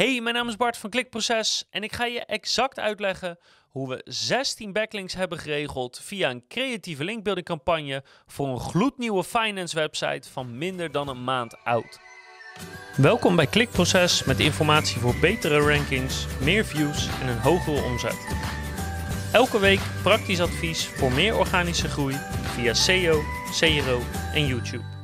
Hey, mijn naam is Bart van Klikproces en ik ga je exact uitleggen hoe we 16 backlinks hebben geregeld via een creatieve linkbuilding campagne voor een gloednieuwe finance website van minder dan een maand oud. Welkom bij Klikproces met informatie voor betere rankings, meer views en een hogere omzet. Elke week praktisch advies voor meer organische groei via SEO, CRO en YouTube.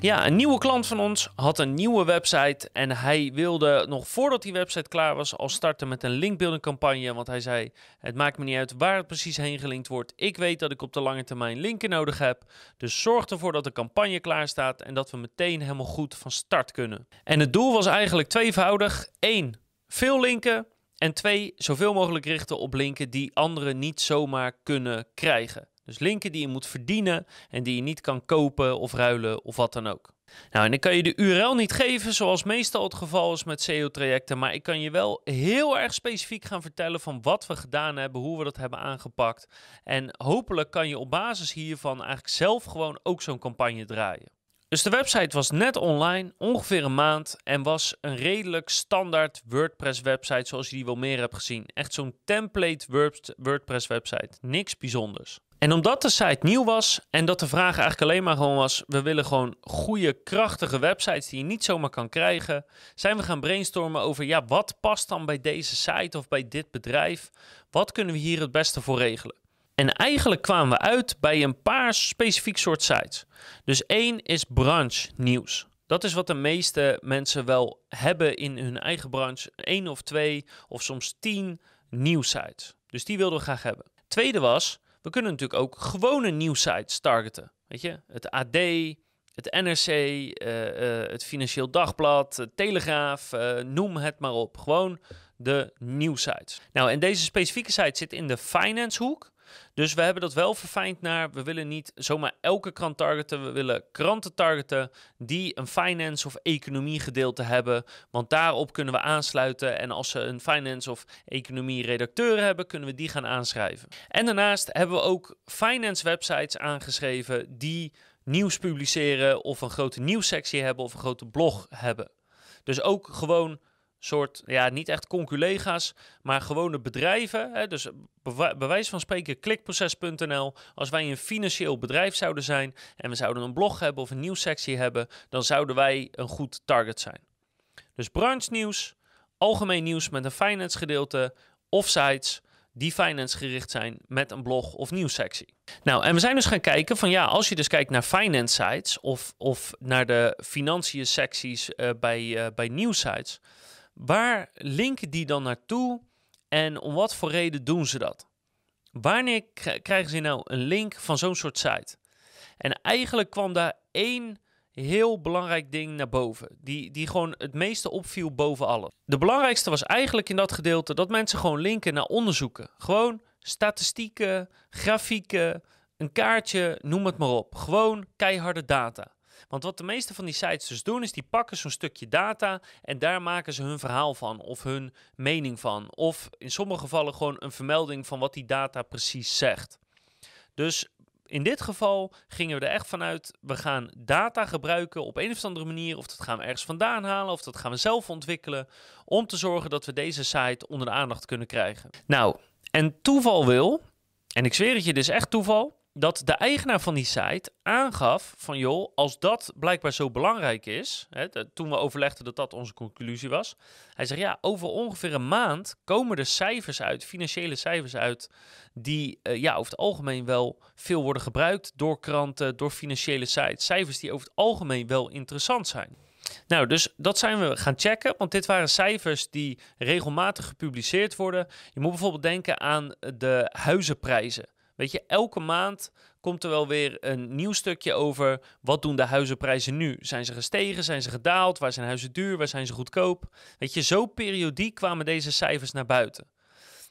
Ja, een nieuwe klant van ons had een nieuwe website en hij wilde nog voordat die website klaar was al starten met een linkbuilding campagne. Want hij zei, het maakt me niet uit waar het precies heen gelinkt wordt. Ik weet dat ik op de lange termijn linken nodig heb. Dus zorg ervoor dat de campagne klaar staat en dat we meteen helemaal goed van start kunnen. En het doel was eigenlijk tweevoudig. 1. Veel linken. En twee, zoveel mogelijk richten op linken die anderen niet zomaar kunnen krijgen. Dus linken die je moet verdienen en die je niet kan kopen of ruilen of wat dan ook. Nou, en ik kan je de URL niet geven, zoals meestal het geval is met SEO-trajecten, maar ik kan je wel heel erg specifiek gaan vertellen van wat we gedaan hebben, hoe we dat hebben aangepakt. En hopelijk kan je op basis hiervan eigenlijk zelf gewoon ook zo'n campagne draaien. Dus de website was net online, ongeveer een maand, en was een redelijk standaard WordPress-website zoals je die wel meer hebt gezien. Echt zo'n template WordPress-website, niks bijzonders. En omdat de site nieuw was en dat de vraag eigenlijk alleen maar gewoon was: we willen gewoon goede, krachtige websites die je niet zomaar kan krijgen, zijn we gaan brainstormen over: ja, wat past dan bij deze site of bij dit bedrijf? Wat kunnen we hier het beste voor regelen? En eigenlijk kwamen we uit bij een paar specifiek soort sites. Dus één is branche nieuws. Dat is wat de meeste mensen wel hebben in hun eigen branche. Eén of twee of soms tien nieuwsites. Dus die wilden we graag hebben. Tweede was we kunnen natuurlijk ook gewone nieuwsites targeten. Weet je, het AD, het NRC, eh, eh, het Financieel Dagblad, het Telegraaf, uh, noem het maar op. Gewoon de nieuwsites. Nou, en deze specifieke site zit in de finance hoek. Dus we hebben dat wel verfijnd naar, we willen niet zomaar elke krant targeten. We willen kranten targeten die een finance of economie gedeelte hebben. Want daarop kunnen we aansluiten. En als ze een finance of economie redacteur hebben, kunnen we die gaan aanschrijven. En daarnaast hebben we ook finance websites aangeschreven die nieuws publiceren of een grote nieuwssectie hebben of een grote blog hebben. Dus ook gewoon soort, ja, niet echt conculega's, maar gewone bedrijven. Hè, dus bij wijze van spreken klikproces.nl. Als wij een financieel bedrijf zouden zijn en we zouden een blog hebben of een nieuwssectie hebben, dan zouden wij een goed target zijn. Dus branche nieuws, algemeen nieuws met een finance gedeelte of sites die finance gericht zijn met een blog of nieuwssectie. Nou, en we zijn dus gaan kijken van ja, als je dus kijkt naar finance sites of, of naar de financiën secties uh, bij, uh, bij nieuwsites, Waar linken die dan naartoe en om wat voor reden doen ze dat? Wanneer krijgen ze nou een link van zo'n soort site? En eigenlijk kwam daar één heel belangrijk ding naar boven. Die, die gewoon het meeste opviel boven alles. De belangrijkste was eigenlijk in dat gedeelte dat mensen gewoon linken naar onderzoeken. Gewoon statistieken, grafieken, een kaartje, noem het maar op. Gewoon keiharde data. Want wat de meeste van die sites dus doen, is die pakken zo'n stukje data en daar maken ze hun verhaal van of hun mening van. Of in sommige gevallen gewoon een vermelding van wat die data precies zegt. Dus in dit geval gingen we er echt vanuit, we gaan data gebruiken op een of andere manier, of dat gaan we ergens vandaan halen, of dat gaan we zelf ontwikkelen, om te zorgen dat we deze site onder de aandacht kunnen krijgen. Nou, en toeval wil, en ik zweer het je, dit is echt toeval, dat de eigenaar van die site aangaf van joh, als dat blijkbaar zo belangrijk is, hè, toen we overlegden dat dat onze conclusie was, hij zegt ja, over ongeveer een maand komen er cijfers uit, financiële cijfers uit, die uh, ja, over het algemeen wel veel worden gebruikt door kranten, door financiële sites, cijfers die over het algemeen wel interessant zijn. Nou, dus dat zijn we gaan checken, want dit waren cijfers die regelmatig gepubliceerd worden. Je moet bijvoorbeeld denken aan de huizenprijzen. Weet je, elke maand komt er wel weer een nieuw stukje over wat doen de huizenprijzen nu? Zijn ze gestegen? Zijn ze gedaald? Waar zijn huizen duur? Waar zijn ze goedkoop? Weet je, zo periodiek kwamen deze cijfers naar buiten.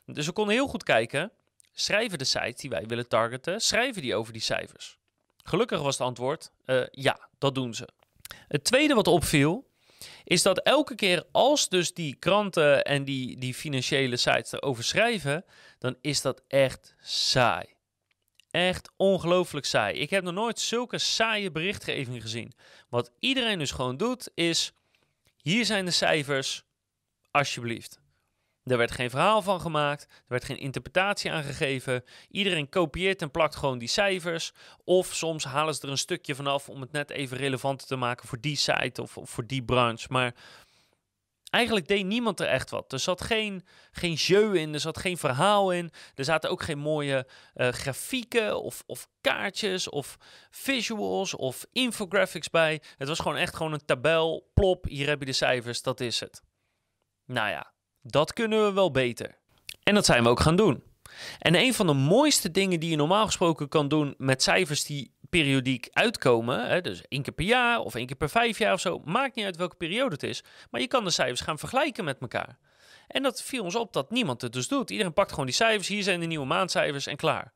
Dus we konden heel goed kijken, schrijven de sites die wij willen targeten, schrijven die over die cijfers? Gelukkig was het antwoord, uh, ja, dat doen ze. Het tweede wat opviel, is dat elke keer als dus die kranten en die, die financiële sites erover schrijven, dan is dat echt saai. Echt ongelooflijk saai. Ik heb nog nooit zulke saaie berichtgeving gezien. Wat iedereen dus gewoon doet is, hier zijn de cijfers, alsjeblieft. Er werd geen verhaal van gemaakt, er werd geen interpretatie aan gegeven. Iedereen kopieert en plakt gewoon die cijfers. Of soms halen ze er een stukje vanaf om het net even relevanter te maken voor die site of, of voor die branche. Maar eigenlijk deed niemand er echt wat. Er zat geen, geen jeu in, er zat geen verhaal in. Er zaten ook geen mooie uh, grafieken of, of kaartjes of visuals of infographics bij. Het was gewoon echt gewoon een tabel, plop, hier heb je de cijfers, dat is het. Nou ja, dat kunnen we wel beter. En dat zijn we ook gaan doen. En een van de mooiste dingen die je normaal gesproken kan doen met cijfers die periodiek uitkomen, hè, dus één keer per jaar of één keer per vijf jaar of zo, maakt niet uit welke periode het is, maar je kan de cijfers gaan vergelijken met elkaar. En dat viel ons op dat niemand het dus doet. Iedereen pakt gewoon die cijfers, hier zijn de nieuwe maandcijfers en klaar.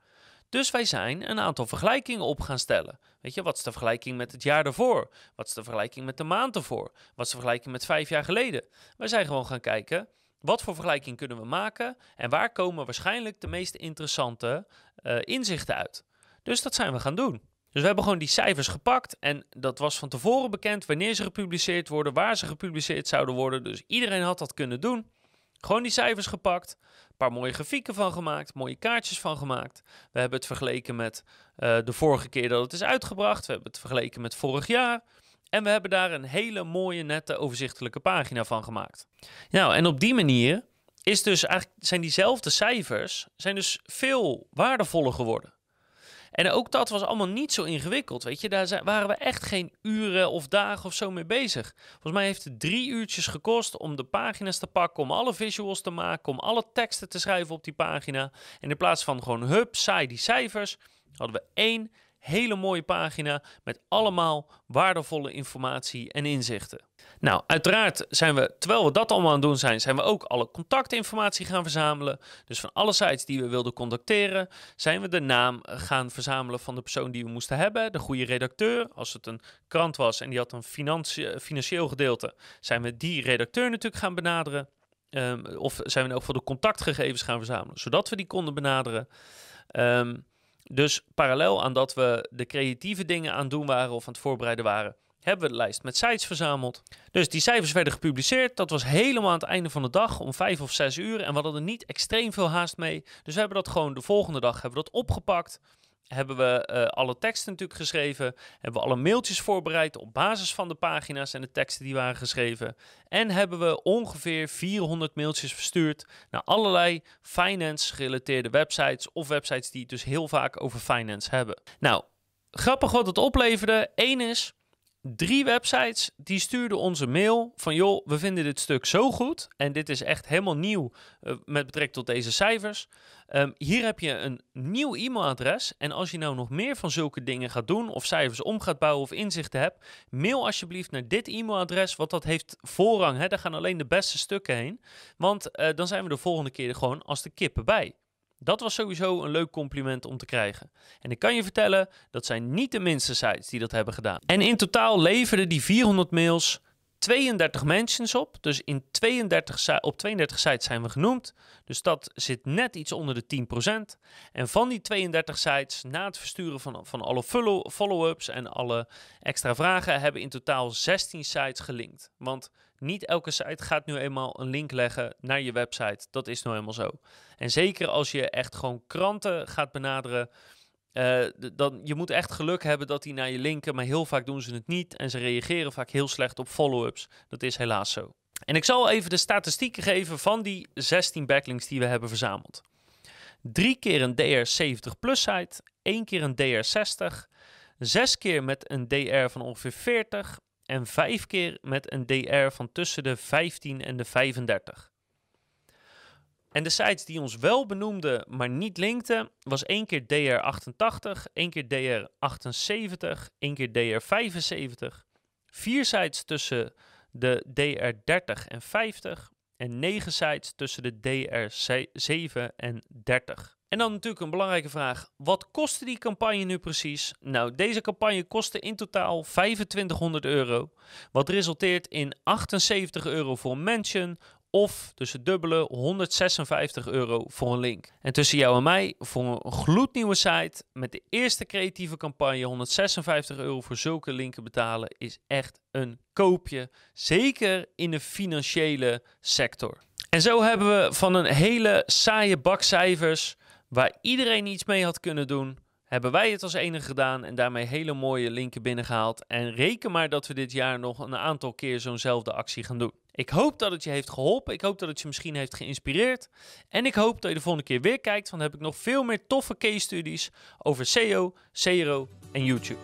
Dus wij zijn een aantal vergelijkingen op gaan stellen. Weet je, wat is de vergelijking met het jaar daarvoor? Wat is de vergelijking met de maand ervoor? Wat is de vergelijking met vijf jaar geleden? Wij zijn gewoon gaan kijken, wat voor vergelijking kunnen we maken en waar komen waarschijnlijk de meest interessante uh, inzichten uit? Dus dat zijn we gaan doen. Dus we hebben gewoon die cijfers gepakt en dat was van tevoren bekend wanneer ze gepubliceerd worden, waar ze gepubliceerd zouden worden. Dus iedereen had dat kunnen doen. Gewoon die cijfers gepakt, een paar mooie grafieken van gemaakt, mooie kaartjes van gemaakt. We hebben het vergeleken met uh, de vorige keer dat het is uitgebracht. We hebben het vergeleken met vorig jaar. En we hebben daar een hele mooie, nette, overzichtelijke pagina van gemaakt. Nou, en op die manier is dus eigenlijk, zijn diezelfde cijfers zijn dus veel waardevoller geworden. En ook dat was allemaal niet zo ingewikkeld, weet je. Daar waren we echt geen uren of dagen of zo mee bezig. Volgens mij heeft het drie uurtjes gekost om de pagina's te pakken, om alle visuals te maken, om alle teksten te schrijven op die pagina. En in plaats van gewoon hup, saai die cijfers, hadden we één hele mooie pagina met allemaal waardevolle informatie en inzichten. Nou, uiteraard zijn we, terwijl we dat allemaal aan het doen zijn, zijn we ook alle contactinformatie gaan verzamelen. Dus van alle sites die we wilden contacteren, zijn we de naam gaan verzamelen van de persoon die we moesten hebben. De goede redacteur, als het een krant was en die had een financieel gedeelte, zijn we die redacteur natuurlijk gaan benaderen. Um, of zijn we elk geval de contactgegevens gaan verzamelen, zodat we die konden benaderen. Um, dus parallel aan dat we de creatieve dingen aan het doen waren of aan het voorbereiden waren, hebben we de lijst met sites verzameld. Dus die cijfers werden gepubliceerd. Dat was helemaal aan het einde van de dag om vijf of zes uur. En we hadden er niet extreem veel haast mee. Dus we hebben dat gewoon de volgende dag hebben we dat opgepakt hebben we uh, alle teksten natuurlijk geschreven. Hebben we alle mailtjes voorbereid op basis van de pagina's en de teksten die waren geschreven. En hebben we ongeveer 400 mailtjes verstuurd naar allerlei finance-gerelateerde websites. Of websites die het dus heel vaak over finance hebben. Nou, grappig wat het opleverde. Eén is, drie websites die stuurden onze mail van joh, we vinden dit stuk zo goed en dit is echt helemaal nieuw uh, met betrekking tot deze cijfers. Um, hier heb je een nieuw e-mailadres en als je nou nog meer van zulke dingen gaat doen of cijfers om gaat bouwen of inzichten hebt, mail alsjeblieft naar dit e-mailadres, want dat heeft voorrang. Hè? Daar gaan alleen de beste stukken heen, want uh, dan zijn we de volgende keer gewoon als de kippen bij. Dat was sowieso een leuk compliment om te krijgen. En ik kan je vertellen, dat zijn niet de minste sites die dat hebben gedaan. En in totaal leverden die 400 mails 32 mentions op. Dus in 32, op 32 sites zijn we genoemd. Dus dat zit net iets onder de 10%. En van die 32 sites, na het versturen van, van alle follow-ups en alle extra vragen, hebben in totaal 16 sites gelinkt. Want niet elke site gaat nu eenmaal een link leggen naar je website. Dat is nou helemaal zo. En zeker als je echt gewoon kranten gaat benaderen. Uh, dan, je moet echt geluk hebben dat die naar je linken, maar heel vaak doen ze het niet en ze reageren vaak heel slecht op follow-ups. Dat is helaas zo. En ik zal even de statistieken geven van die 16 backlinks die we hebben verzameld. Drie keer een DR70 plus site, één keer een DR60, zes keer met een DR van ongeveer 40 en vijf keer met een DR van tussen de 15 en de 35. En de sites die ons wel benoemden, maar niet linkten, was één keer DR88, één keer DR78, één keer DR75, vier sites tussen de DR30 en 50 en negen sites tussen de DR7 en 30. En dan natuurlijk een belangrijke vraag. Wat kostte die campagne nu precies? Nou, deze campagne kostte in totaal 2500 euro. Wat resulteert in 78 euro voor een mention of tussen dubbele 156 euro voor een link. En tussen jou en mij voor een gloednieuwe site met de eerste creatieve campagne 156 euro voor zulke linken betalen is echt een koopje. Zeker in de financiële sector. En zo hebben we van een hele saaie bak cijfers waar iedereen iets mee had kunnen doen hebben wij het als enige gedaan en daarmee hele mooie linken binnengehaald. En reken maar dat we dit jaar nog een aantal keer zo'nzelfde actie gaan doen. Ik hoop dat het je heeft geholpen. Ik hoop dat het je misschien heeft geïnspireerd. En ik hoop dat je de volgende keer weer kijkt, want dan heb ik nog veel meer toffe case studies over SEO, CRO en YouTube.